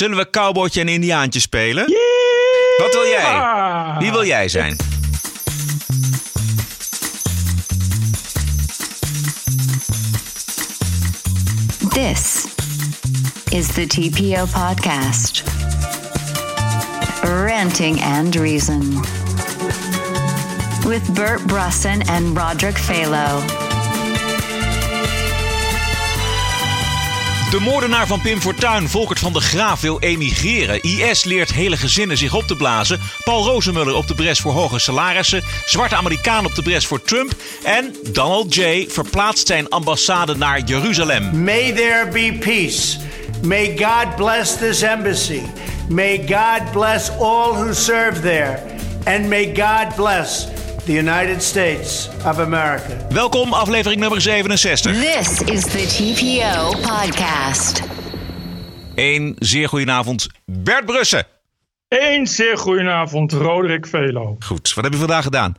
Zullen we cowboytje en indiaantje spelen? Wat wil jij? Wie wil jij zijn? This is the TPO podcast. Ranting and Reason. With Bert Brusson and Roderick Phalo. De moordenaar van Pim Fortuyn, Volkert van de Graaf, wil emigreren. IS leert hele gezinnen zich op te blazen. Paul Rozemuller op de bres voor hoge salarissen. Zwarte Amerikaan op de bres voor Trump. En Donald J. verplaatst zijn ambassade naar Jeruzalem. May there be peace. May God bless this embassy. May God bless all who serve there. And may God bless the United States of America. Welkom, aflevering nummer 67. This is the TPO podcast. Een zeer goedenavond, Bert Brussen. Een zeer goedenavond, Roderick Velo. Goed, wat heb je vandaag gedaan?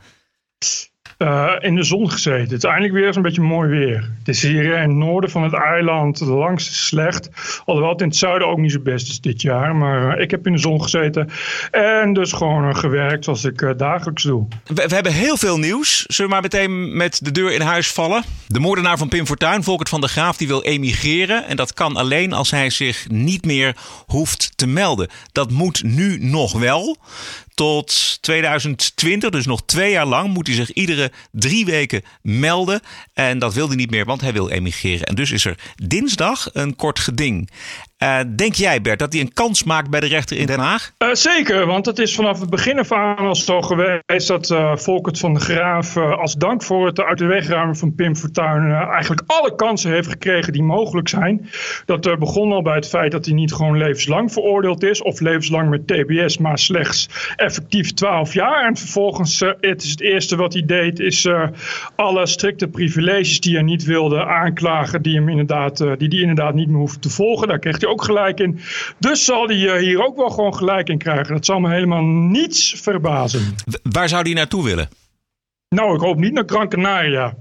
Uh, in de zon gezeten. Het is eindelijk weer eens een beetje mooi weer. Het is hier in het noorden van het eiland langs slecht. Alhoewel het in het zuiden ook niet zo best is dit jaar. Maar uh, ik heb in de zon gezeten. En dus gewoon uh, gewerkt zoals ik dagelijks doe. We, we, hebben heel veel nieuws. Zullen we maar meteen met de deur in huis vallen? De moordenaar van Pim Fortuyn, Volkert van der Graaf, die wil emigreren. En dat kan alleen als hij zich niet meer hoeft te melden. Dat moet nu nog wel tot 2020, dus nog twee jaar lang, moet hij zich iedere drie weken melden. En dat wil hij niet meer, want hij wil emigreren. En dus is er dinsdag een kort geding. Uh, denk jij, Bert, dat hij een kans maakt bij de rechter in Den Haag? Uh, zeker, want het is vanaf het begin af aan al zo geweest dat uh, Volkert van de Graaf als dank voor het uit de weg ruimen van Pim Fortuyn eigenlijk alle kansen heeft gekregen die mogelijk zijn. Dat begon al bij het feit dat hij niet gewoon levenslang veroordeeld is of levenslang met TBS, maar slechts effectief 12 jaar. En vervolgens, het is het eerste wat hij deed, is alle strikte privileges die hij niet wilde aanklagen, die hem inderdaad, die, die inderdaad niet meer hoeft te volgen. Daar kreeg hij ook gelijk in. Dus zal hij hier ook wel gewoon gelijk in krijgen. Dat zal me helemaal niets verbazen. Waar zou hij naartoe willen? Nou, ik hoop niet naar Gran Canaria.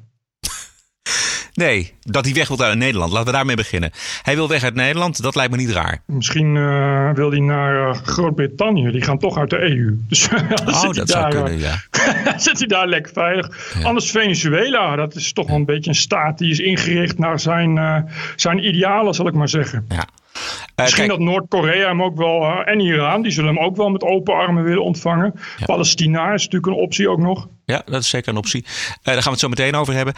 Nee, dat hij weg wil uit Nederland. Laten we daarmee beginnen. Hij wil weg uit Nederland, dat lijkt me niet raar. Misschien uh, wil hij naar uh, Groot-Brittannië. Die gaan toch uit de EU. Dus, oh, dat zou kunnen, ja. zit hij daar lekker veilig. Ja. Anders Venezuela, dat is toch wel een beetje een staat die is ingericht naar zijn, uh, zijn idealen, zal ik maar zeggen. Ja. Misschien kijk, dat Noord-Korea hem ook wel, en Iran, die zullen hem ook wel met open armen willen ontvangen. Ja. Palestina is natuurlijk een optie ook nog. Ja, dat is zeker een optie. Uh, daar gaan we het zo meteen over hebben.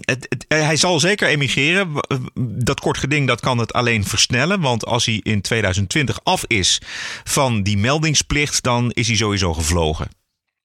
Het, het, hij zal zeker emigreren. Dat kort geding dat kan het alleen versnellen. Want als hij in 2020 af is van die meldingsplicht, dan is hij sowieso gevlogen.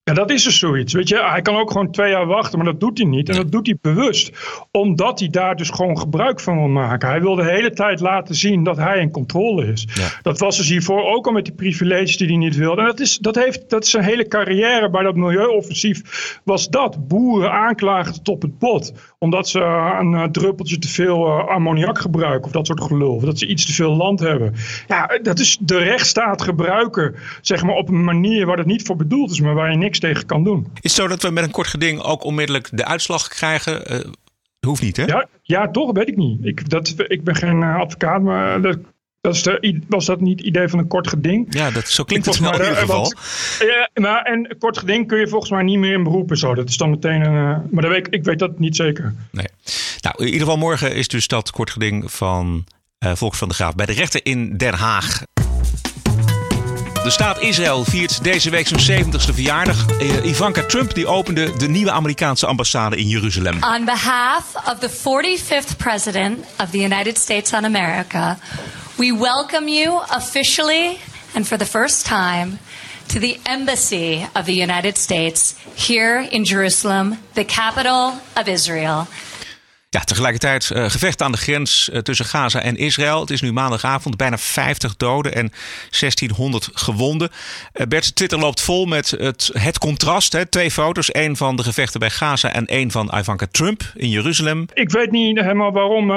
Ja, dat is dus zoiets. Weet je, hij kan ook gewoon twee jaar wachten, maar dat doet hij niet. En dat doet hij bewust. Omdat hij daar dus gewoon gebruik van wil maken. Hij wil de hele tijd laten zien dat hij in controle is. Ja. Dat was dus hiervoor ook al met die privileges die hij niet wilde. En dat is, dat heeft, dat is zijn hele carrière bij dat milieuoffensief. Was dat boeren aanklagen tot op het bot. Omdat ze een uh, druppeltje te veel uh, ammoniak gebruiken. Of dat soort gelul. Of dat ze iets te veel land hebben. Ja, dat is de rechtsstaat gebruiken. Zeg maar op een manier waar het niet voor bedoeld is. Maar waar je niks tegen kan doen. Is het zo dat we met een kort geding ook onmiddellijk de uitslag krijgen? Uh, hoeft niet, hè? Ja, ja, toch? Weet ik niet. Ik, dat, ik ben geen advocaat, maar dat, dat is de, was dat niet het idee van een kort geding? Ja, dat, zo klinkt het wel in ieder geval. Want, ja, maar, en een kort geding kun je volgens mij niet meer in beroepen. Zo. Dat is dan meteen een... Uh, maar dat weet, ik weet dat niet zeker. Nee. Nou, in ieder geval morgen is dus dat kort geding van uh, Volks van de Graaf bij de rechter in Den Haag. De staat Israël viert deze week zijn 70ste verjaardag. Uh, Ivanka Trump die opende de nieuwe Amerikaanse ambassade in Jeruzalem. On behalf of the 45th president of the United States on America, we welcome you officially and for the first time to the embassy of the United States here in Jerusalem, the capital of Israel. Ja, tegelijkertijd uh, gevecht aan de grens uh, tussen Gaza en Israël. Het is nu maandagavond, bijna 50 doden en 1600 gewonden. Uh, Bert, Twitter loopt vol met het, het contrast. Hè. Twee foto's, één van de gevechten bij Gaza en één van Ivanka Trump in Jeruzalem. Ik weet niet helemaal waarom,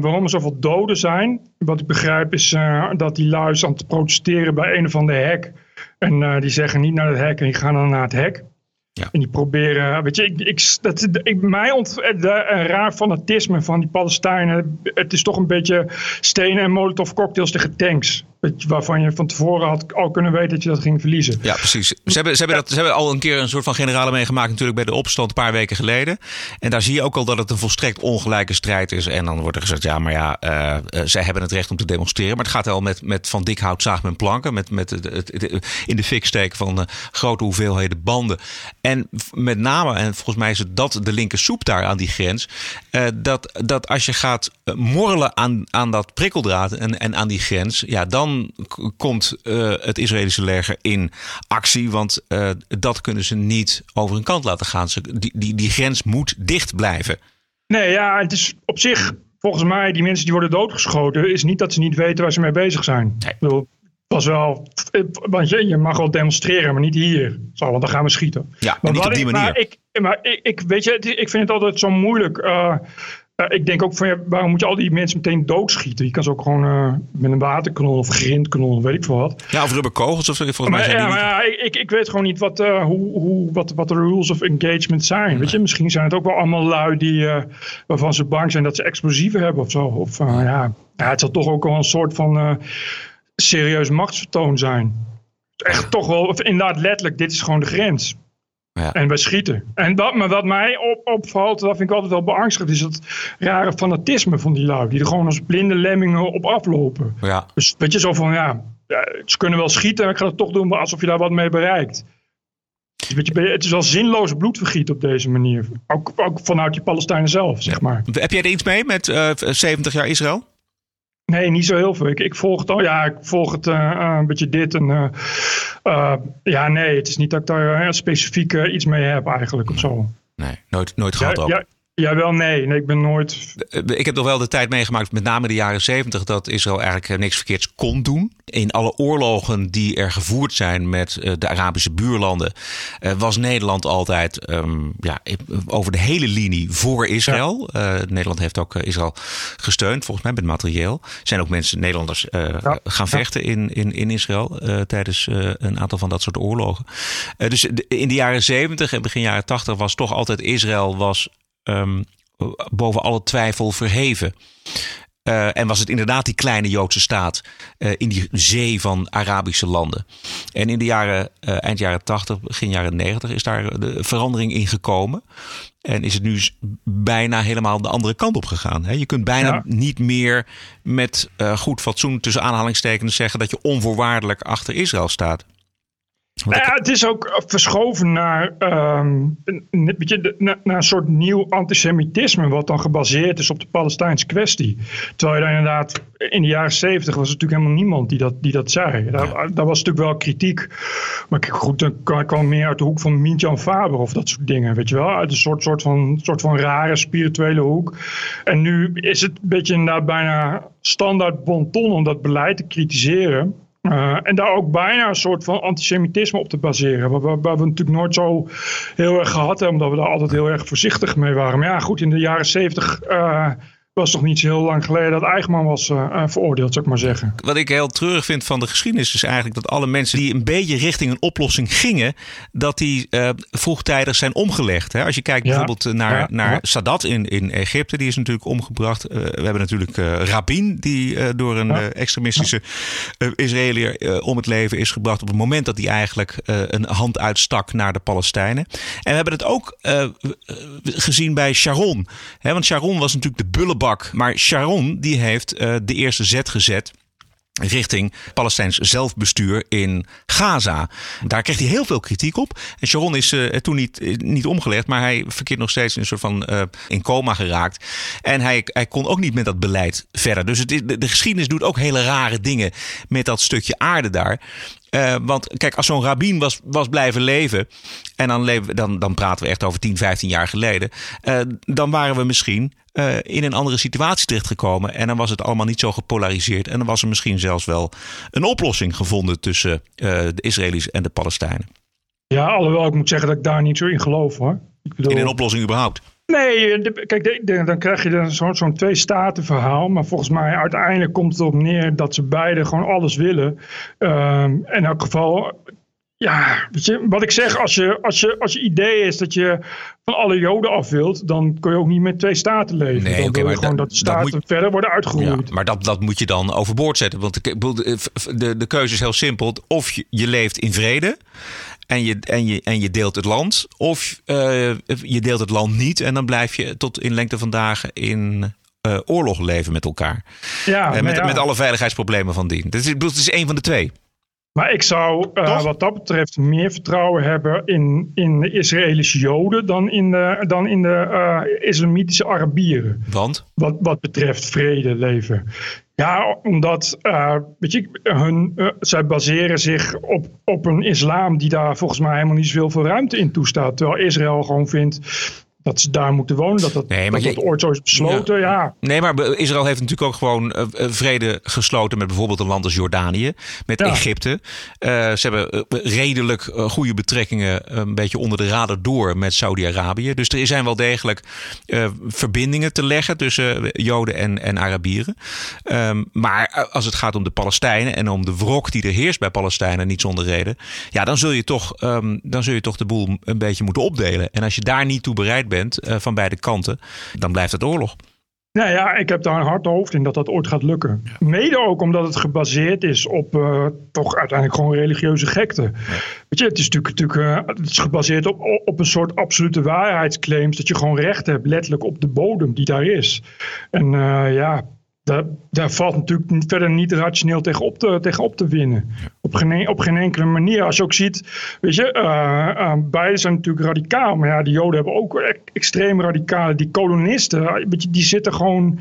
waarom er zoveel doden zijn. Wat ik begrijp is dat die luis aan het protesteren bij een of ander hek. En die zeggen niet naar het hek en die gaan dan naar het hek. Ja. En die proberen, weet je, ik, ik, dat, ik, mij ont, de, een raar fanatisme van die Palestijnen. Het is toch een beetje stenen en molotov cocktails tegen tanks. Waarvan je van tevoren had al kunnen weten dat je dat ging verliezen. Ja, precies. Ze hebben, ze, hebben dat, ze hebben al een keer een soort van generale meegemaakt natuurlijk bij de opstand een paar weken geleden. En daar zie je ook al dat het een volstrekt ongelijke strijd is. En dan wordt er gezegd, ja, maar ja, eh, zij hebben het recht om te demonstreren. Maar het gaat wel met, met van dik hout zaag men planken. Met, met het, in de fik steken van eh, grote hoeveelheden banden. En met name, en volgens mij is het dat de linker soep daar aan die grens. dat, dat als je gaat morrelen aan, aan dat prikkeldraad en, en aan die grens. Ja, dan komt eh, het Israëlische leger in actie. Want eh, dat kunnen ze niet over hun kant laten gaan. Ze, die, die, die grens moet dicht blijven. Nee, ja, het is op zich, volgens mij, die mensen die worden doodgeschoten, is niet dat ze niet weten waar ze mee bezig zijn. Nee. Ik bedoel, was wel, want je, je mag wel demonstreren, maar niet hier. Zo, want dan gaan we schieten. Ja, Maar niet op die ik- manier. Maar ik, maar ik, ik weet je, ik vind het altijd zo moeilijk. eh, ik denk ook van, ja, waarom moet je al die mensen meteen doodschieten? Je kan ze ook gewoon eh, met een waterkanon of grindkanon, weet ik veel wat. Ja, of rubberkogels of zo. Volgens mij Maar, zijn ja, die maar ja, ik, ik, weet gewoon niet wat, eh, hoe, hoe, wat, wat de rules of engagement zijn. Weet je, misschien zijn het ook wel allemaal lui die, eh, waarvan ze bang zijn dat ze explosieven hebben of zo. Of ja, ja, het zal toch ook wel een soort van serieus machtsvertoon zijn. Echt toch wel, of inderdaad letterlijk, dit is gewoon de grens. Ja. En wij schieten. En wat, maar wat mij op, opvalt, dat vind ik altijd wel beangstigend, is dat rare fanatisme van die lui. Die er gewoon als blinde lemmingen op aflopen. ja. Dus weet je, zo van ja, ze kunnen wel schieten, maar ik ga het toch doen maar alsof je daar wat mee bereikt. Weet je, het is wel zinloos bloedvergiet op deze manier. Ook, ook vanuit die Palestijnen zelf, zeg maar. Heb jij er iets mee met eh, 70 jaar Israël? Nee, niet zo heel veel. Ik, ik volg het al. Ja, ik volg het eh, eh, een beetje dit. En, eh, ja, nee, het is niet dat ik daar specifiek iets mee heb eigenlijk of zo. Nee, nooit, nooit Ja, gehad ook. ja, ja, wel nee. Nee, ik ben nooit... Eh, Ik heb nog wel de tijd meegemaakt, met name de jaren zeventig, dat Israël eigenlijk eh, niks verkeerds kon doen. In alle oorlogen die er gevoerd zijn met eh, de Arabische buurlanden, was Nederland altijd ehm, ja, over de hele linie voor Israël. Nederland heeft ook Israël gesteund, volgens mij met materieel. Er zijn ook mensen, Nederlanders, Ja. gaan vechten in, in, in Israël tijdens een aantal van dat soort oorlogen. Dus in de jaren zeventig en begin jaren tachtig was toch altijd Israël was ehm, boven alle twijfel verheven. Eh, en was het inderdaad die kleine Joodse staat eh, in die zee van Arabische landen. En in de jaren, eh, eind jaren 80, begin jaren 90 is daar de verandering in gekomen. En is het nu bijna helemaal de andere kant op gegaan. Hè? Je kunt bijna Ja. niet meer met goed fatsoen tussen aanhalingstekens zeggen dat je onvoorwaardelijk achter Israël staat. Nou ja, het is ook verschoven naar, ehm, een, weet je, naar, naar een soort nieuw antisemitisme, wat dan gebaseerd is op de Palestijnse kwestie. Terwijl je daar inderdaad, in de jaren zeventig was er natuurlijk helemaal niemand die dat, die dat zei. Daar, daar was natuurlijk wel kritiek. Maar kijk, goed, dan kwam, kwam meer uit de hoek van Mintjan Faber of dat soort dingen, weet je wel. Uit een soort, soort, van, soort van rare spirituele hoek. En nu is het een beetje inderdaad bijna standaard bonton om dat beleid te kritiseren. Uh, en daar ook bijna een soort van antisemitisme op te baseren. Waar, we natuurlijk nooit zo heel erg gehad hebben, omdat we daar altijd heel erg voorzichtig mee waren. Maar ja, goed, in de jaren zeventig uh, was toch niet zo heel lang geleden dat Eichmann was uh, veroordeeld, zou ik maar zeggen. Wat ik heel treurig vind van de geschiedenis is eigenlijk dat alle mensen die een beetje richting een oplossing gingen, dat die uh, vroegtijdig zijn omgelegd. Hè? Als je kijkt ja. bijvoorbeeld naar, ja. naar Sadat in, in Egypte, die is natuurlijk omgebracht. Uh, we hebben natuurlijk Rabin, die door een extremistische Israëliër om het leven is gebracht op het moment dat hij eigenlijk een hand uitstak naar de Palestijnen. En we hebben het ook gezien bij Sharon. Hè? Want Sharon was natuurlijk de Maar Sharon die heeft uh, de eerste zet gezet richting Palestijns zelfbestuur in Gaza. Daar kreeg hij heel veel kritiek op. En Sharon is uh, toen niet, niet omgelegd, maar hij verkeert nog steeds in een soort van in coma geraakt. En hij, hij kon ook niet met dat beleid verder. Dus het de geschiedenis doet ook hele rare dingen met dat stukje aarde daar. Uh, want kijk, als zo'n rabbin was, was blijven leven. en dan, leven, dan, dan praten we echt over 10, 15 jaar geleden. Uh, dan waren we misschien uh, in een andere situatie terechtgekomen. En dan was het allemaal niet zo gepolariseerd. En dan was er misschien zelfs wel een oplossing gevonden tussen de Israëli's en de Palestijnen. Ja, alhoewel ik moet zeggen dat ik daar niet zo in geloof hoor. Ik bedoel... In een oplossing überhaupt? Nee, de, kijk, de, de, dan krijg je zo'n zo twee-staten verhaal. Maar volgens mij uiteindelijk komt het erop neer dat ze beide gewoon alles willen. Um, in elk geval, ja, weet je, wat ik zeg, als je, als, je, als je idee is dat je van alle Joden af wilt, dan kun je ook niet met twee staten leven. Nee, dan je maar gewoon dat- dat staten moet- verder worden Ja, uitgeroeid. maar dat, dat moet je dan overboord zetten. Want de, de, de, de keuze is heel simpel. Of je, je leeft in vrede en je, en, je, en je deelt het land. Of eh, je deelt het land niet en dan blijf je tot in lengte van dagen in eh, oorlog leven met elkaar. ja, maar met, ja. met alle veiligheidsproblemen van dien. Bedoel, het is één van de twee. Maar ik zou eh, wat dat betreft meer vertrouwen hebben in, in de Israëlische Joden dan in de, dan in de eh, islamitische Arabieren. Want? Wat, wat betreft vrede leven. Ja, omdat eh, weet je, hun, eh, zij baseren zich op, op een islam die daar volgens mij helemaal niet zoveel ruimte in toestaat. Terwijl Israël gewoon vindt dat ze daar moeten wonen. Dat dat, Nee, maar dat, je- dat ooit zo is besloten. Ja. Nee, maar Israël heeft natuurlijk ook gewoon eh, eh, vrede gesloten met bijvoorbeeld een land als Jordanië, met Ja. Egypte. Eh, ze hebben redelijk goede betrekkingen, een beetje onder de radar door met Saudi-Arabië. Dus er zijn wel degelijk verbindingen te leggen tussen Joden en, en Arabieren. Ehm, maar als het gaat om de Palestijnen en om de wrok die er heerst bij Palestijnen, niet zonder reden, ja, dan zul je toch, ehm, dan zul je toch de boel een beetje moeten opdelen. En als je daar niet toe bereid bent eh, van beide kanten, dan blijft het oorlog. Nou ja, ik heb daar een hard hoofd in dat dat ooit gaat lukken. Mede ook omdat het gebaseerd is op eh, toch uiteindelijk gewoon religieuze gekte. Weet je, het is natuurlijk, natuurlijk eh, het is gebaseerd op, op een soort absolute waarheidsclaims. Dat je gewoon recht hebt, letterlijk op de bodem die daar is. En ja, daar, daar valt natuurlijk verder niet rationeel tegen op te, tegen op te winnen. Op geen, en- op geen enkele manier. Als je ook ziet, weet je, eh, eh, beide zijn natuurlijk radicaal. Maar ja, die Joden hebben ook e- extreem radicale. Die kolonisten, weet je, die zitten gewoon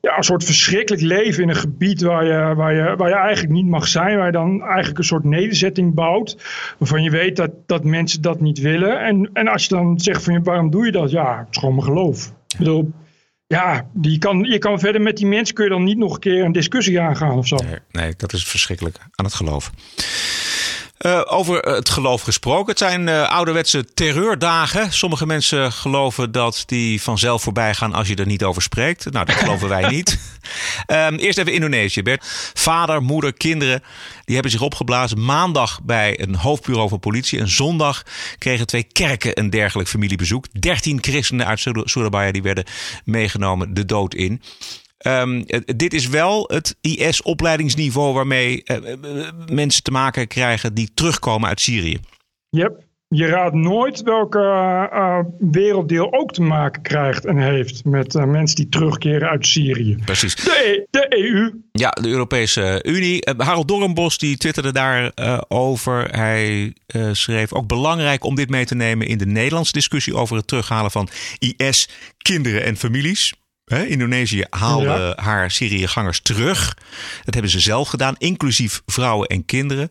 ja, een soort verschrikkelijk leven in een gebied waar je, waar, je, waar je eigenlijk niet mag zijn. Waar je dan eigenlijk een soort nederzetting bouwt. Waarvan je weet dat, dat mensen dat niet willen. En, en als je dan zegt van waarom doe je dat? Ja, het is gewoon mijn geloof. Ik bedoel, ja, die kan, je kan verder met die mensen kun je dan niet nog een keer een discussie aangaan of zo. Nee, nee, dat is verschrikkelijk aan het geloof. Eh, over het geloof gesproken. Het zijn eh, ouderwetse terreurdagen. Sommige mensen geloven dat die vanzelf voorbij gaan als je er niet over spreekt. Nou, dat geloven wij niet. Ehm, eerst even Indonesië, Bert. Vader, moeder, kinderen, die hebben zich opgeblazen. Maandag bij een hoofdbureau van politie. En zondag kregen twee kerken een dergelijk familiebezoek. Dertien christenen uit Sur- Surabaya die werden meegenomen de dood in. Ehm, eh, dit is wel het IS-opleidingsniveau waarmee eh, eh, mensen te maken krijgen die terugkomen uit Syrië. Yep. Je raadt nooit welke eh, werelddeel ook te maken krijgt en heeft met eh, mensen die terugkeren uit Syrië. Precies. De, E- de EU. Ja, de Europese Unie. Eh, Harold Dorrenbos die twitterde daarover. over. Hij eh, schreef ook belangrijk om dit mee te nemen in de Nederlandse discussie over het terughalen van IS, kinderen en families. Indonesië haalde Ja. haar Syriëgangers terug. Dat hebben ze zelf gedaan, inclusief vrouwen en kinderen.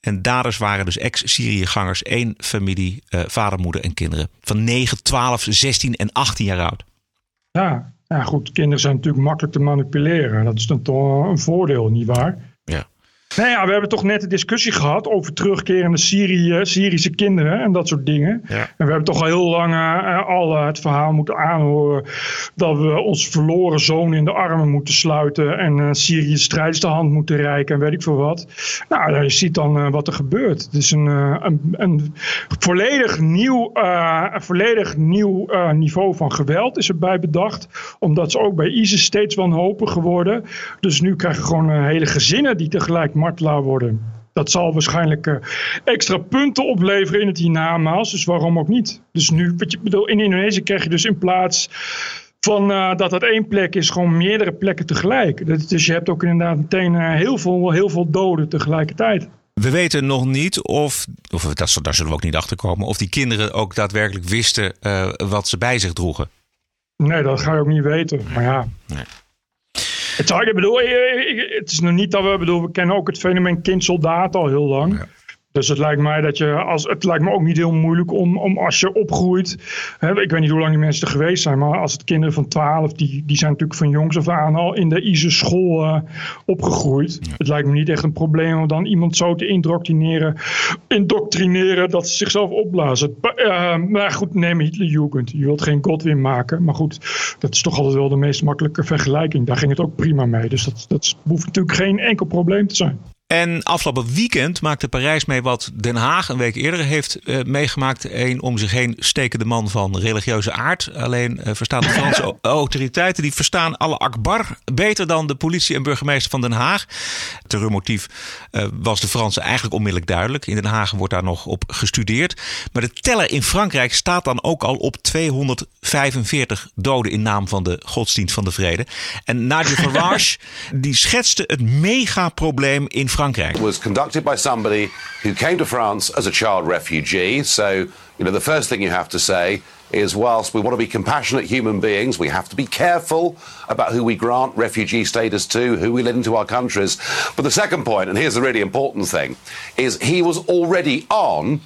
En daders waren dus ex-Syriëgangers, één familie, eh, vader, moeder en kinderen. Van 9, 12, 16 en 18 jaar oud. Ja. ja, goed. Kinderen zijn natuurlijk makkelijk te manipuleren. Dat is dan toch een voordeel, nietwaar? Nou ja, we hebben toch net een discussie gehad over terugkerende Syrië, Syrische kinderen en dat soort dingen. Ja. En we hebben toch al heel lang eh, al eh, het verhaal moeten aanhoren dat we ons verloren zoon in de armen moeten sluiten en eh Syrië strijders de hand moeten reiken en weet ik veel wat. Nou, je ziet dan eh, wat er gebeurt. Het is een, eh, een, een volledig nieuw, eh, een volledig nieuw eh, niveau van geweld is erbij bedacht. Omdat ze ook bij ISIS steeds wanhopiger worden. Dus nu krijgen we gewoon eh, hele gezinnen die tegelijk martelaar worden. Dat zal waarschijnlijk eh, extra punten opleveren in het hiernamaals. Dus waarom ook niet? Dus nu, wat je bedoel, in Indonesië krijg je dus in plaats van eh, dat dat één plek is, gewoon meerdere plekken tegelijk. Dat- Dus je hebt ook inderdaad meteen eh, heel, veel, heel veel doden tegelijkertijd. We weten nog niet of, of dat, daar zullen we ook niet achter komen, of die kinderen ook daadwerkelijk wisten wat ze bij zich droegen. Nee, dat ga je ook niet weten. Maar ja. Nee. Het, ik bedoel, het is nog niet dat we, bedoel, we kennen ook het fenomeen kindsoldaat al heel lang. Dus het lijkt mij dat je, als, het lijkt me ook niet heel moeilijk om, om als je opgroeit. Hè, ik weet niet hoe lang die mensen er geweest zijn, maar als het kinderen van 12, die, die zijn natuurlijk van jongs af aan al in de ISIS school eh, opgegroeid. Het lijkt me niet echt een probleem om dan iemand zo te indoctrineren, indoctrineren dat ze zichzelf opblazen. Eh, maar goed, neem Hitlerjugend. Je wilt geen Godwin maken, maar goed, dat is toch altijd wel de meest makkelijke vergelijking. Daar ging het ook prima mee. Dus dat, dat hoeft natuurlijk geen enkel probleem te zijn. En afgelopen weekend maakte Parijs mee wat Den Haag een week eerder heeft uh, meegemaakt. Een om zich heen stekende man van religieuze aard. Alleen uh, verstaan de Franse autoriteiten, die verstaan alle akbar beter dan de politie en burgemeester van Den Haag. Het terreurmotief uh, was de Fransen eigenlijk onmiddellijk duidelijk. In Den Haag wordt daar nog op gestudeerd. Maar de teller in Frankrijk staat dan ook al op 245 doden in naam van de godsdienst van de vrede. En Nigel Farage die schetste het megaprobleem in Frankrijk. was conducted by somebody who came to France as a child refugee. So, you know, the first thing you have to say is whilst we want to be compassionate human beings, we have to be careful about who we grant refugee status to, who we let into our countries. But the second point, and here's the really important thing, is he was already on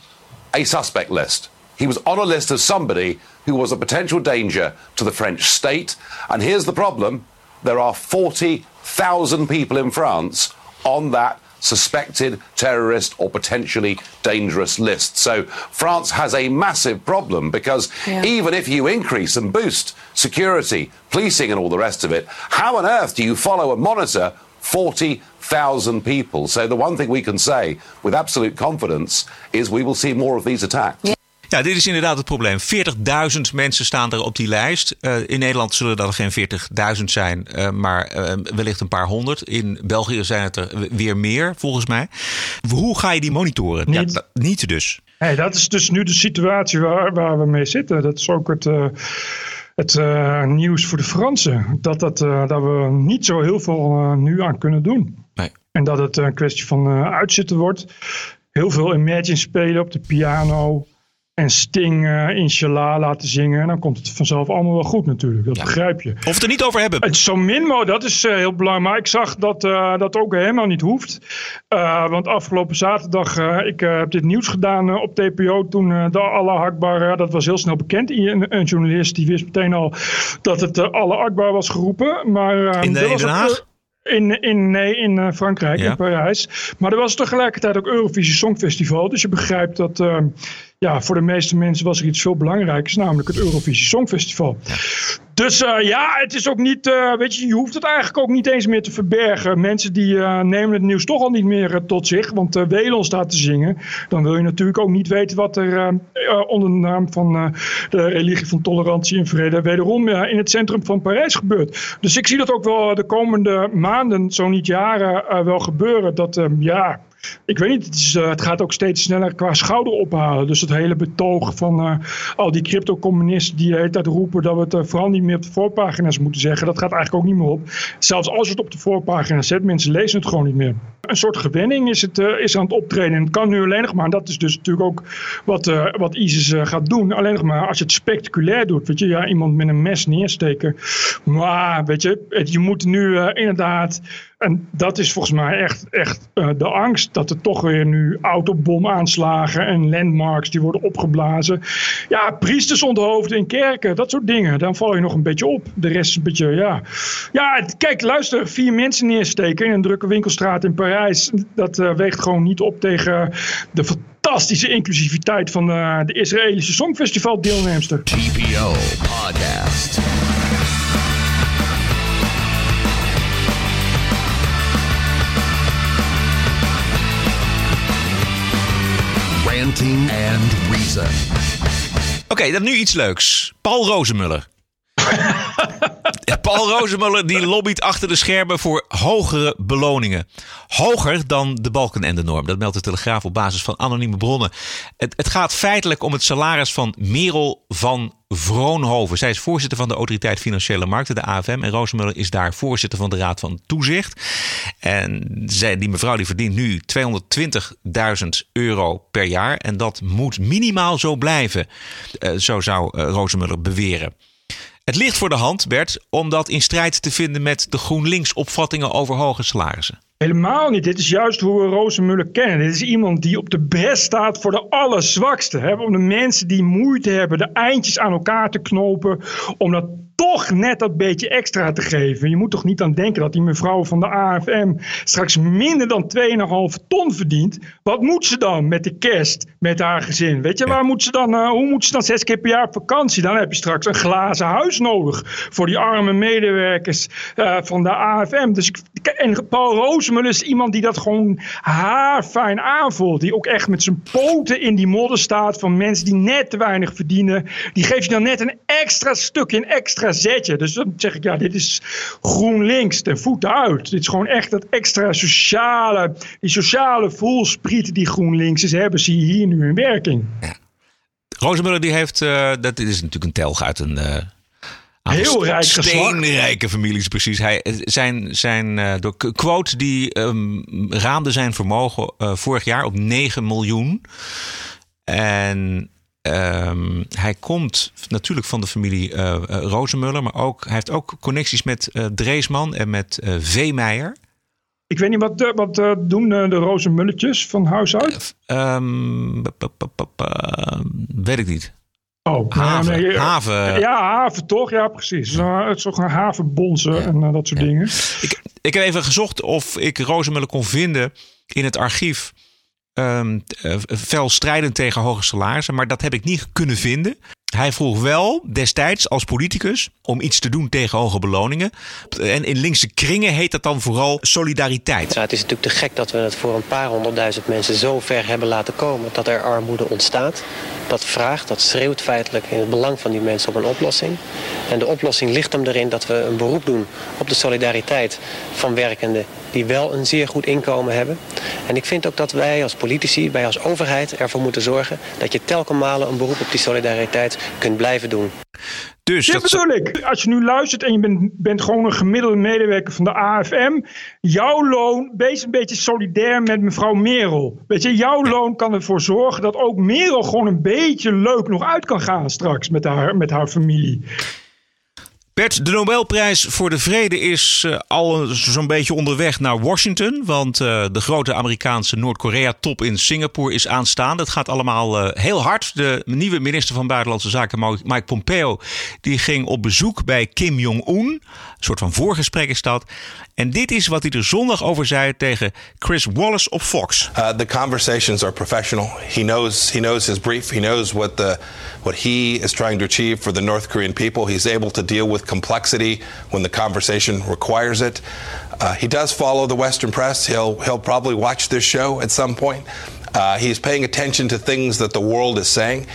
a suspect list. He was on a list of somebody who was a potential danger to the French state. And here's the problem there are 40,000 people in France on that suspected terrorist or potentially dangerous list. So France has a massive problem because Yeah. even if you increase and boost security, policing, and all the rest of it, how on earth do you follow and monitor 40,000 people? So the one thing we can say with absolute confidence is we will see more of these attacks. Ja, dit is inderdaad het probleem. 40.000 mensen staan er op die lijst. Uh, in Nederland zullen dat er geen 40.000 zijn, uh, maar uh, wellicht een paar honderd. In België zijn het er weer meer, volgens mij. Hoe ga je die monitoren? Niet. Ja, niet dus. Hey, dat is dus nu de situatie waar, waar we mee zitten. Dat is ook het, het uh, nieuws voor de Fransen. Dat, dat, uh, dat we niet zo heel veel nu aan kunnen doen. Nee. En dat het een kwestie van uitzitten wordt. Heel veel Imagine spelen op de piano. En Sting uh, Inshallah laten zingen. En dan komt het vanzelf allemaal wel goed natuurlijk. Dat Ja. begrijp je. Of het er niet over hebben. Het zo min mogelijk, dat is uh, heel belangrijk. Maar ik zag dat uh, dat ook helemaal niet hoeft. Uh, want afgelopen zaterdag, ik heb dit nieuws gedaan op TPO. Toen de Allah Akbar, dat was heel snel bekend. Een, een journalist die wist meteen al dat het Allah Akbar was geroepen. Maar, uh, In, de, in Den Haag? in, in, nee, in Frankrijk, Ja. in Parijs. Maar er was tegelijkertijd ook Eurovisie Songfestival. Dus je begrijpt dat uh, ja, voor de meeste mensen was er iets veel belangrijkers. Namelijk het Eurovisie Songfestival. Dus uh, ja, het is ook niet, uh, weet je, je hoeft het eigenlijk ook niet eens meer te verbergen. Mensen die uh, nemen het nieuws toch al niet meer tot zich, want uh, Welon staat te zingen. Dan wil je natuurlijk ook niet weten wat er onder de naam van de religie van tolerantie en vrede wederom in het centrum van Parijs gebeurt. Dus ik zie dat ook wel de komende maanden, zo niet jaren, wel gebeuren. Dat, ja, ik weet niet, het, is, uh, het, gaat ook steeds sneller qua schouder ophalen. Dus het hele betoog van uh, al die crypto-communisten die de hele roepen dat we het uh, vooral niet meer op de voorpagina's moeten zeggen, dat gaat eigenlijk ook niet meer op. Zelfs als je het op de voorpagina zet, mensen lezen het gewoon niet meer. Een soort gewenning is, het, is aan het optreden. En het kan nu alleen nog maar, en dat is dus natuurlijk ook wat, wat ISIS gaat doen, alleen nog maar als je het spectaculair doet. Weet je, ja, iemand met een mes neersteken. Maar, weet je, je moet nu inderdaad. En dat is volgens mij echt, echt de angst dat er toch weer nu autobomaanslagen en landmarks die worden opgeblazen. Ja, priesters onthoofden in kerken, dat soort dingen. Dan val je nog een beetje op. De rest is een beetje, ja. Ja, kijk, luister, vier mensen neersteken in een drukke winkelstraat in Parijs. Dat uh, weegt gewoon niet op tegen de fantastische inclusiviteit van uh, de Israëlische Songfestival deelnemster. TPO Podcast. Ranting and Reason. Oké, okay, dan nu iets leuks. Paul Rozemuller. Paul Rozemuller die lobbyt achter de schermen voor hogere beloningen. Hoger dan de balken en de norm. Dat meldt de Telegraaf op basis van anonieme bronnen. Het, het gaat feitelijk om het salaris van Merel van Vroonhoven. Zij is voorzitter van de Autoriteit Financiële Markten, de AFM. En Rozemuller is daar voorzitter van de Raad van Toezicht. En zij, die mevrouw die verdient nu 220.000 euro per jaar. En dat moet minimaal zo blijven. Uh, zo zou uh, Rozemuller beweren. Het ligt voor de hand, Bert, om dat in strijd te vinden met de GroenLinks-opvattingen over hoge salarissen. Helemaal niet. Dit is juist hoe we Rozenmuller kennen. Dit is iemand die op de best staat voor de allerzwakste. Hè? Om de mensen die moeite hebben de eindjes aan elkaar te knopen. Om dat toch net dat beetje extra te geven. Je moet toch niet aan denken dat die mevrouw van de AFM straks minder dan 2,5 ton verdient. Wat moet ze dan met de kerst, met haar gezin? Weet je, waar moet ze dan, uh, hoe moet ze dan zes keer per jaar op vakantie? Dan heb je straks een glazen huis nodig voor die arme medewerkers uh, van de AFM. Dus, en Paul Rozemuller is iemand die dat gewoon haarfijn aanvoelt. Die ook echt met zijn poten in die modder staat van mensen die net te weinig verdienen. Die geeft je dan net een extra stukje, een extra zetje. Dus dan zeg ik, ja, dit is GroenLinks ten voeten uit. Dit is gewoon echt dat extra sociale, die sociale voelspriet die GroenLinks hebben, zie je hier nu in werking. Ja. Die heeft, uh, dat is natuurlijk een telg uit een... Uh Heel rijk Steenrijke families, precies. Hij, zijn zijn uh, door quote die um, raamde zijn vermogen uh, vorig jaar op 9 miljoen. En um, hij komt natuurlijk van de familie uh, Rozenmuller, maar ook, hij heeft ook connecties met Dreesman en met Veemeijer. Ik weet niet, wat, wat doen de Rozenmulletjes van huis uit? Um, weet ik niet. Oh, haven. Nee, haven. Ja, haven toch? Ja, precies. Ja. het is toch een havenbonzen ja. en uh, dat soort ja. dingen. Ik, ik heb even gezocht of ik Rozenmuller kon vinden in het archief. Um, uh, fel strijdend tegen hoge salarissen, maar dat heb ik niet kunnen vinden. Hij vroeg wel destijds als politicus om iets te doen tegen hoge beloningen. En in linkse kringen heet dat dan vooral solidariteit. Ja, het is natuurlijk te gek dat we het voor een paar honderdduizend mensen zo ver hebben laten komen dat er armoede ontstaat. Dat vraagt, dat schreeuwt feitelijk in het belang van die mensen op een oplossing. En de oplossing ligt hem erin dat we een beroep doen op de solidariteit van werkenden die wel een zeer goed inkomen hebben. En ik vind ook dat wij als politici, wij als overheid ervoor moeten zorgen dat je telkenmalen een beroep op die solidariteit kunt blijven doen. Dus Dit dat bedoel ik. Als je nu luistert en je bent, bent gewoon een gemiddelde medewerker van de AFM. Jouw loon, wees een beetje solidair met mevrouw Merel. Weet je, jouw loon kan ervoor zorgen dat ook Merel gewoon een beetje leuk nog uit kan gaan straks met haar, met haar familie. De Nobelprijs voor de Vrede is uh, al zo'n beetje onderweg naar Washington. Want uh, de grote Amerikaanse Noord-Korea-top in Singapore is aanstaande. Het gaat allemaal uh, heel hard. De nieuwe minister van Buitenlandse Zaken, Mike Pompeo, die ging op bezoek bij Kim Jong-un. Een soort van voorgesprek is dat. En dit is wat hij er zondag over zei tegen Chris Wallace op Fox. Uh, the conversations are professional. He knows, he knows his brief. He knows what, the, what he is trying to achieve for the North Korean people. He's able to deal with complexity when the conversation requires it. Uh, he does follow the Western press. He'll, he'll probably watch this show at some point. Uh, he's paying attention to things that the world is saying.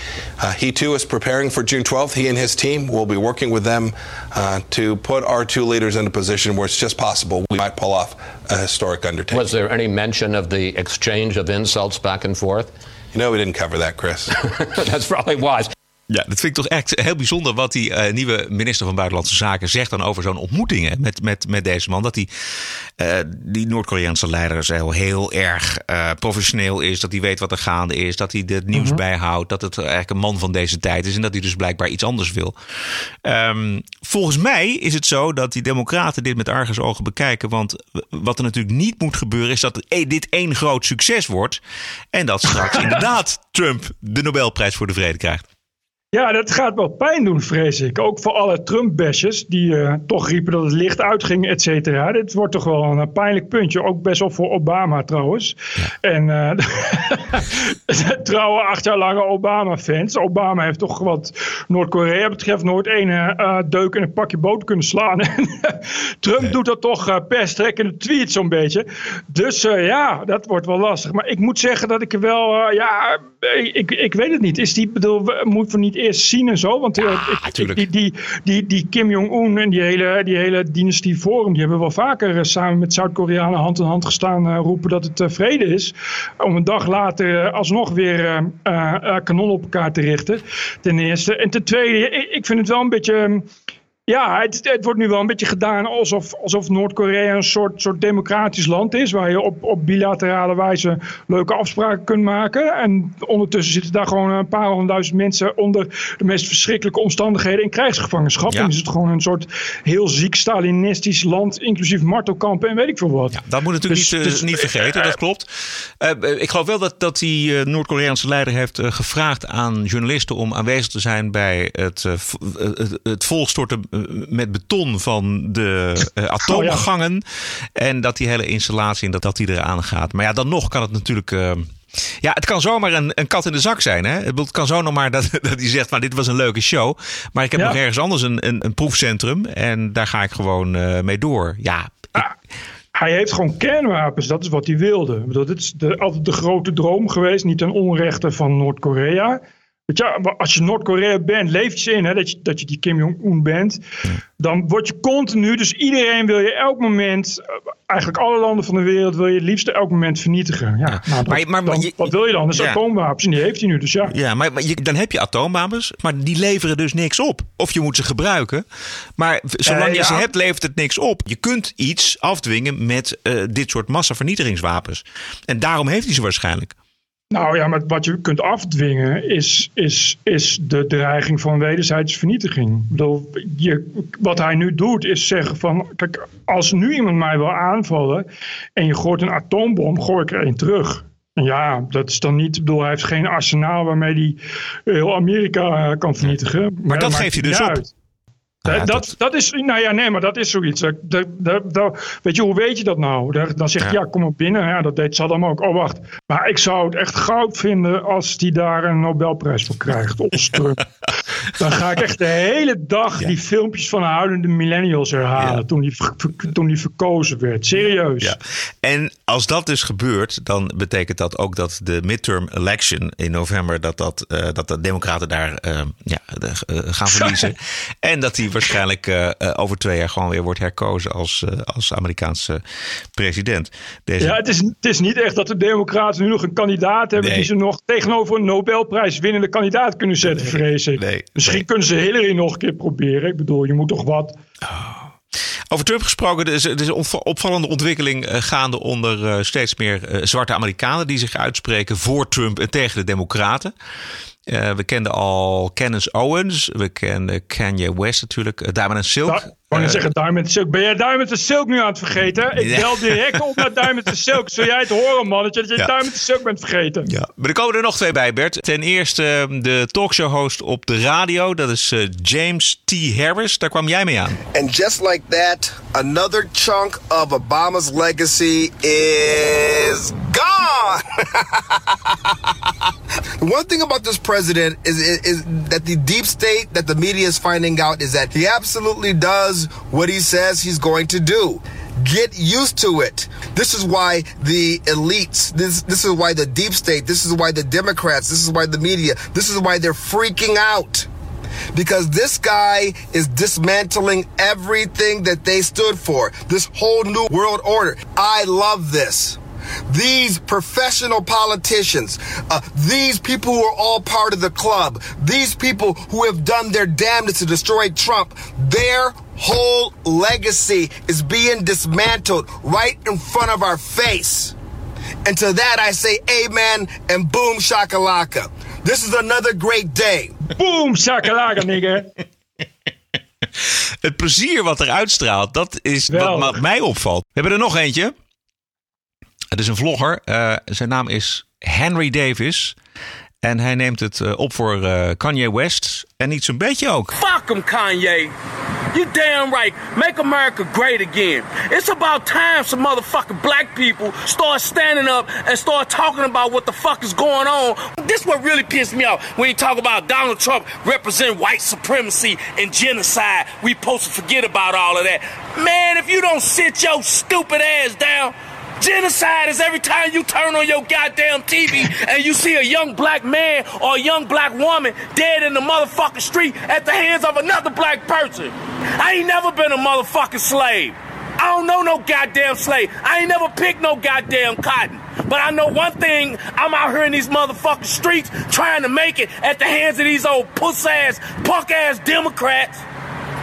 Uh, he too is preparing for June 12th. He and his team will be working with them uh, to put our two leaders in a position where it's just possible we might pull off a historic undertaking. Was there any mention of the exchange of insults back and forth? You know, we didn't cover that, Chris. That's probably wise. Ja, dat vind ik toch echt heel bijzonder wat die uh, nieuwe minister van Buitenlandse Zaken zegt dan over zo'n ontmoeting hè, met, met, met deze man. Dat die, uh, die Noord-Koreaanse leider heel, heel erg uh, professioneel is. Dat hij weet wat er gaande is. Dat hij het nieuws Mhm. bijhoudt. Dat het eigenlijk een man van deze tijd is. En dat hij dus blijkbaar iets anders wil. Um, volgens mij is het zo dat die democraten dit met argusogen bekijken. Want wat er natuurlijk niet moet gebeuren is dat dit één groot succes wordt. En dat straks inderdaad Trump de Nobelprijs voor de Vrede krijgt. Ja, dat gaat wel pijn doen, vrees ik. Ook voor alle Trump-bashers die uh, toch riepen dat het licht uitging, et cetera. Dit wordt toch wel een pijnlijk puntje. Ook best wel voor Obama trouwens. En uh, trouwe acht jaar lange Obama-fans. Obama heeft toch wat Noord-Korea betreft nooit één uh, deuk in een pakje boter kunnen slaan. Trump nee. doet dat toch per strekkende tweet zo'n beetje. Dus ja, dat wordt wel lastig. Maar ik moet zeggen dat ik er wel, ja, ik, ik weet het niet. Is die, bedoel, moeten we niet eerst zien en zo. Want ja, ik, ik, die, die, die, die Kim Jong-un en die hele, die hele dynastie Forum... die hebben wel vaker uh, samen met Zuid-Koreanen hand in hand gestaan... Uh, roepen dat het vrede is. Om een dag later alsnog weer kanon op elkaar te richten. Ten eerste. En ten tweede, ik, ik vind het wel een beetje... Ja, het, het, wordt nu wel een beetje gedaan alsof, alsof Noord-Korea een soort, soort democratisch land is. Waar je op, op bilaterale wijze leuke afspraken kunt maken. En ondertussen zitten daar gewoon een paar honderdduizend mensen onder de meest verschrikkelijke omstandigheden in krijgsgevangenschap. Ja. En is het gewoon een soort heel ziek Stalinistisch land, inclusief martelkampen en weet ik veel wat. Ja, dat moet natuurlijk dus, niet, dus, niet vergeten, dat klopt. Uh, ik geloof wel dat, dat die uh, Noord-Koreaanse leider heeft gevraagd aan journalisten om aanwezig te zijn bij het, het volstorten met beton van de uh, atoomgangen. En dat die hele installatie en dat, dat die eraan gaat. Maar ja, dan nog kan het natuurlijk. Uh, ja, het kan zomaar een, een kat in de zak zijn. Hè? Het kan zo nog maar dat, dat hij zegt: van dit was een leuke show. Maar ik heb ja. nog ergens anders een, een, een, proefcentrum. En daar ga ik gewoon uh, mee door. Ja. Ah, hij heeft gewoon kernwapens. Dat is wat hij wilde. Dat is de, altijd de grote droom geweest. Niet ten onrechte van Noord-Korea. Je, als je Noord-Korea bent, leef je in hè, dat, je, dat je die Kim Jong-un bent. Dan word je continu, dus iedereen wil je elk moment, eigenlijk alle landen van de wereld, wil je het liefst elk moment vernietigen. Ja, nou, dat, maar, maar, dan, je, wat wil je dan? Ja. atoomwapens en die heeft hij nu, dus ja. Ja, maar, maar je, dan heb je atoomwapens, maar die leveren dus niks op. Of je moet ze gebruiken, maar zolang uh, je ze hebt, levert het niks op. Je kunt iets afdwingen met uh, dit soort massavernietigingswapens. En daarom heeft hij ze waarschijnlijk. Nou ja, maar wat je kunt afdwingen is, is, is de dreiging van wederzijdse vernietiging. Bedoel, je, wat hij nu doet is zeggen van, kijk, als nu iemand mij wil aanvallen en je gooit een atoombom, gooi ik er een terug. Ja, dat is dan niet, ik bedoel, hij heeft geen arsenaal waarmee hij heel Amerika kan vernietigen. Maar, maar dat geeft hij dus op. Ja, dat, dat, is, nou ja, nee, maar dat is zoiets. Dat, dat, dat, weet je, hoe weet je dat nou? Dan zeg je, ja. ja, kom maar binnen. Ja, dat deed Saddam ook. Oh, wacht. Maar ik zou het echt goud vinden als die daar een Nobelprijs voor krijgt. Of Dan ga ik echt de hele dag ja. die filmpjes van de huilende millennials herhalen. Ja. Toen, die, toen die verkozen werd. Serieus. Ja. En als dat dus gebeurt, dan betekent dat ook dat de midterm election in november, dat, dat, uh, dat de Democraten daar uh, ja, de, uh, gaan verliezen. en dat die waarschijnlijk over twee jaar gewoon weer wordt herkozen als, als Amerikaanse president. Deze... Ja, het is, het is niet echt dat de Democraten nu nog een kandidaat hebben nee. die ze nog tegenover een Nobelprijs winnende kandidaat kunnen zetten, vrees ik. Nee, Misschien nee. kunnen ze Hillary nog een keer proberen. Ik bedoel, je moet toch wat. Oh. Over Trump gesproken, er is, er is een opvallende ontwikkeling gaande onder uh, steeds meer uh, zwarte Amerikanen die zich uitspreken voor Trump en tegen de Democraten. Uh, we kenden al Candace Owens, we kenden Kanye West natuurlijk, uh, Diamond and Silk. Da ik uh, zeggen Diamond and Silk. Ben jij Diamond and Silk nu aan het vergeten? Ik bel direct op naar Diamond and Silk. Zul jij het horen, man, dat je, ja. Diamond and Silk bent vergeten? Ja. Maar er komen er nog twee bij, Bert. Ten eerste de talkshow-host op de radio. Dat is uh, James T. Harris. Daar kwam jij mee aan. And just like that, another chunk of Obama's legacy is gone. One thing about this president is, is, is that the deep state that the media is finding out is that he absolutely does what he says he's going to do. Get used to it. This is why the elites, this, this is why the deep state, this is why the Democrats, this is why the media, this is why they're freaking out. Because this guy is dismantling everything that they stood for. This whole new world order. I love this. These professional politicians, uh, these people who are all part of the club, these people who have done their damnedest to destroy Trump, their whole legacy is being dismantled right in front of our face. And to that I say amen and boom shakalaka. This is another great day. Boom shakalaka, nigga. Het plezier wat er uitstraalt, dat is Wel. wat mij opvalt. We hebben er nog eentje. Het is een vlogger. Uh, zijn naam is Henry Davis. En hij neemt het uh, op voor uh, Kanye West. En niet zo'n beetje ook. Fuck him, Kanye. You damn right. Make America great again. It's about time some motherfucking black people start standing up and start talking about what the fuck is going on. This what really pissed me off when you talk about Donald Trump representing white supremacy and genocide. We supposed to forget about all of that. Man, if you don't sit your stupid ass down, Genocide is every time you turn on your goddamn TV and you see a young black man or a young black woman dead in the motherfucking street at the hands of another black person. I ain't never been a motherfucking slave. I don't know no goddamn slave. I ain't never picked no goddamn cotton. But I know one thing, I'm out here in these motherfucking streets trying to make it at the hands of these old puss ass, punk ass Democrats.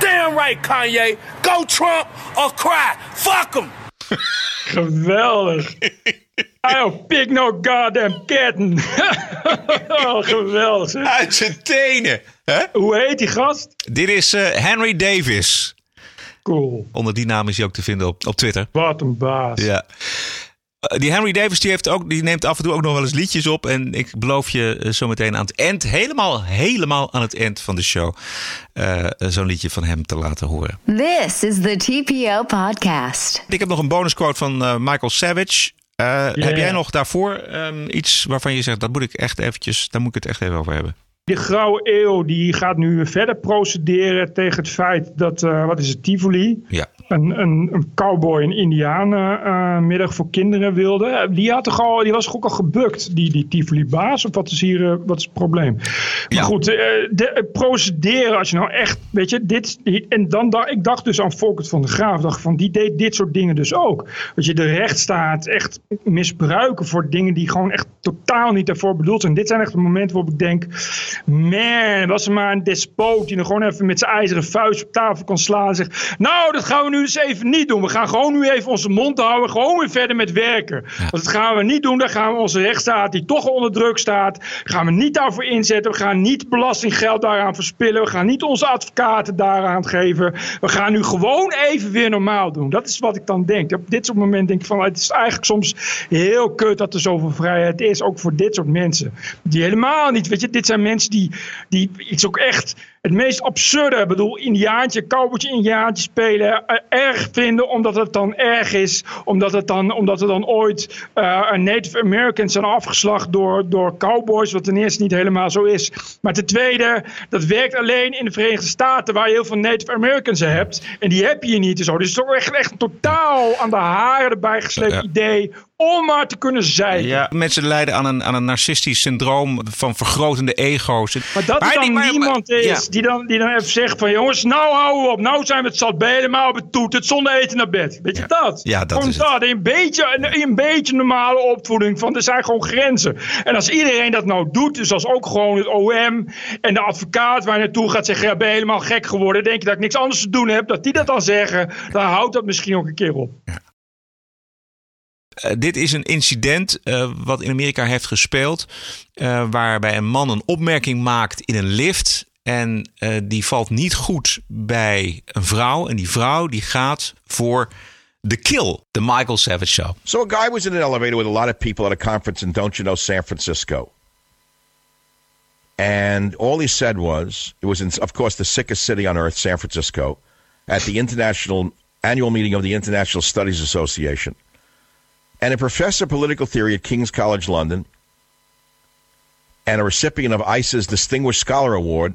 Damn right, Kanye. Go Trump or cry. Fuck them. Geweldig. I don't pick no goddamn kitten. oh, geweldig. Uit zijn tenen. Hè? Hoe heet die gast? Dit is uh, Henry Davis. Cool. Onder die naam is hij ook te vinden op, op Twitter. Wat een baas. Ja. Eh, Die Henry Davis die heeft ook, die neemt af en toe ook nog wel eens liedjes op. En ik beloof je eh, zometeen aan het eind, helemaal, helemaal aan het eind van de show, eh, zo'n liedje van hem te laten horen. This is the TPO podcast. Ik heb nog een bonusquote van eh, Michael Savage. Eh, Heb jij nog daarvoor ehm, iets waarvan je zegt, dat moet ik echt eventjes, daar moet ik het echt even over hebben? Die grauwe eeuw die gaat nu verder procederen tegen het feit dat, eh, wat is het, Tivoli? Ja. Een, een, een cowboy een indianen middag voor kinderen wilde. Die, had toch al, die was toch ook al gebukt, die, die Tivoli-baas? Of wat is hier eh, wat is het probleem? Maar goed, eh, de, eh, procederen als je nou echt, weet je, dit... En dan dacht ik dacht dus aan Volkert van de Graaf. Dacht van, die deed dit soort dingen dus ook. Dat je de rechtsstaat echt misbruiken voor dingen die gewoon echt totaal niet daarvoor bedoeld zijn. Dit zijn echt de momenten waarop ik denk, man, was er maar een despoot die er gewoon even met zijn ijzeren vuist op tafel kan slaan en zegt, nou, dat gaan we nu eens even niet doen. We gaan gewoon nu even onze mond houden, gewoon weer verder met werken. Want dat gaan we niet doen. Dan gaan we onze rechtsstaat, die toch onder druk staat, gaan we niet daarvoor inzetten. We gaan niet belastinggeld daaraan verspillen. We gaan niet onze advocaten daaraan geven. We gaan nu gewoon even weer normaal doen. Dat is wat ik dan denk. Op dit soort momenten denk ik van, het is eigenlijk soms heel kut dat er zoveel vrijheid is, ook voor dit soort mensen. Die helemaal niet, weet je, dit zijn mensen die, die iets ook echt het meest absurde, ik bedoel, indiaantje, cowboytje, indiaantje spelen, eh, erg vinden omdat het dan erg is, omdat, het dan, omdat er dan ooit een Native Americans zijn afgeslacht door, door cowboys, wat ten eerste niet helemaal zo is. Maar ten tweede, dat werkt alleen in de Verenigde Staten, waar je heel veel Native Americans hebt, en die heb je hier niet en zo. Dus het is toch echt, echt een totaal aan de haren erbij gesleept Ja. idee om maar te kunnen zeiken. Ja, mensen lijden aan een, aan een narcistisch syndroom van vergrotende ego's. Maar dat er dan die- maar- niemand is ja. die, dan, die dan even zegt van jongens, nou houden we op. Nou zijn we het zat bij helemaal op het toet. Het zonder eten naar bed. Weet je dat? Ja, dat is het. dat. Een beetje, een, een beetje normale opvoeding van er zijn gewoon grenzen. En als iedereen dat nou doet, dus als ook gewoon het OM en de advocaat waar je naartoe gaat zeggen, ja, ben je helemaal gek geworden. Denk je dat ik niks anders te doen heb? Dat die dat dan zeggen, dan houdt dat misschien ook een keer op. Eh, dit is een incident eh, wat in Amerika heeft gespeeld. eh, waarbij een man een opmerking maakt in een lift. En eh, die valt niet goed bij een vrouw. En die vrouw die gaat voor de kill. De Michael Savage Show. So a guy was in an elevator with a lot of people at a conference in Don't You Know San Francisco. And all he said was, it was in, of course, the sickest city on earth, San Francisco, at the international annual meeting of the International Studies Association. And a professor of political theory at King's College London and a recipient of ICE's Distinguished Scholar Award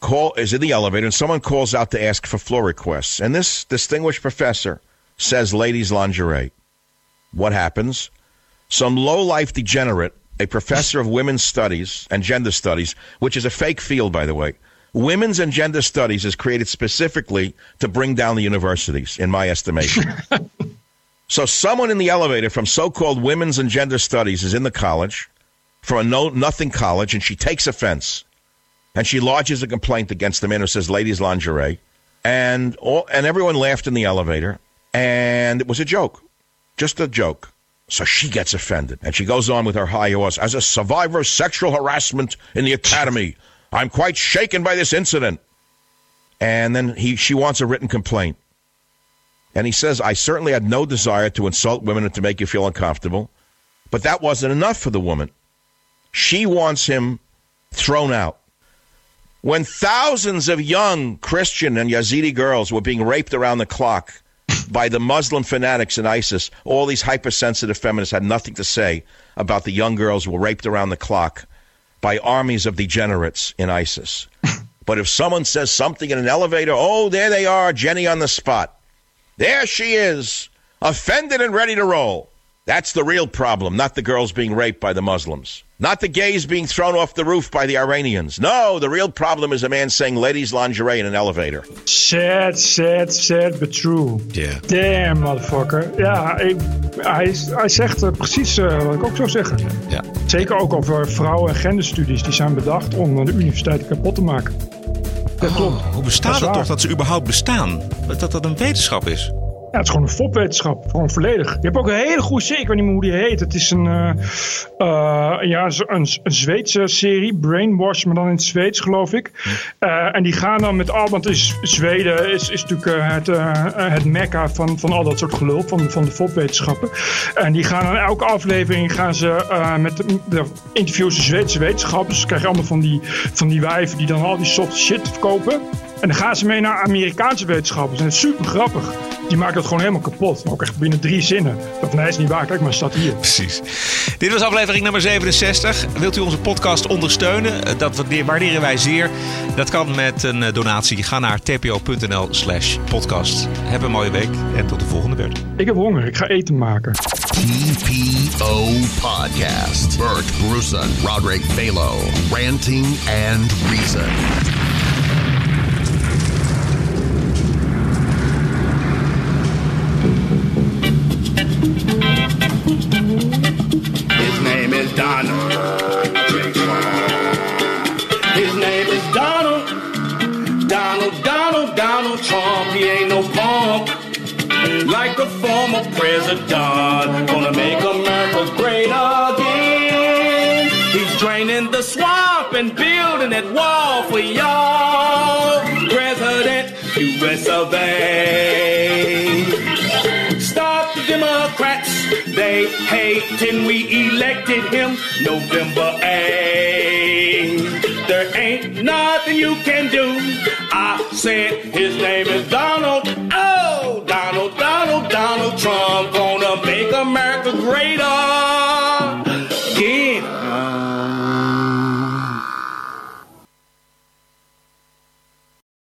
call is in the elevator and someone calls out to ask for floor requests. And this distinguished professor says ladies lingerie. What happens? Some low-life degenerate, a professor of women's studies and gender studies, which is a fake field by the way. Women's and gender studies is created specifically to bring down the universities in my estimation. so someone in the elevator from so-called women's and gender studies is in the college from a no nothing college and she takes offense and she lodges a complaint against the man who says ladies lingerie. And all, and everyone laughed in the elevator and it was a joke just a joke. So she gets offended and she goes on with her high horse. As a survivor of sexual harassment in the academy i'm quite shaken by this incident. And then he she wants a written complaint and he says i certainly had no desire to insult women and to make you feel uncomfortable but that wasn't enough for the woman she wants him thrown out when thousands of young Christian and Yazidi girls were being raped around the clock by the Muslim fanatics in ISIS, all these hypersensitive feminists had nothing to say about the young girls who were raped around the clock by armies of degenerates in ISIS. but if someone says something in an elevator, oh, there they are, Jenny on the spot. There she is, offended and ready to roll. That's the real problem, not the girls being raped by the Muslims. Not the gays being thrown off the roof by the Iranians. No, the real problem is a man saying ladies' lingerie in an elevator. Sad, sad, sad, but true. Yeah. Damn, motherfucker. Ja, ik, hij, hij zegt eh, precies eh, wat ik ook zou zeggen. Ja. Zeker ook over vrouwen- en genderstudies. Die zijn bedacht om de universiteit kapot te maken. Klopt. Hoe bestaat het toch dat ze überhaupt bestaan? Dat dat een wetenschap is? Het is gewoon een fopwetenschap, gewoon volledig. Je hebt ook een hele goede serie, ik weet niet meer hoe die heet. Het is een, uh, uh, ja, een, een Zweedse serie, Brainwash, maar dan in het Zweeds geloof ik. Uh, en die gaan dan met al, want is, Zweden is, is natuurlijk het, het mekka van, van al dat soort gelul, van, van de fopwetenschappen. En die gaan dan elke aflevering gaan ze met de interviews de Zweedse wetenschappers. Dus krijg je allemaal van die, van die wijven die dan al die soft shit verkopen. En dan gaan ze mee naar Amerikaanse wetenschappers. En het is super grappig. Die maken dat gewoon helemaal kapot. Ook echt binnen drie zinnen. Dat nee, is niet waar. Kijk maar, staat hier. Precies. Dit was aflevering nummer 67. Wilt u onze podcast ondersteunen? Dat waarderen wij zeer. Dat kan met een donatie. Ga naar tpo.nl slash podcast. Heb een mooie week en tot de volgende beurt. Ik heb honger. Ik ga eten maken. TPO Podcast. Bert Brussen, Roderick Balo. Ranting and Reason. Former president. Gonna make America great again. He's draining the swamp and building that wall for y'all. President US of A. Stop the Democrats. They hate and we elected him November 8th. There ain't nothing you can do. I said his name is Donald. Trump.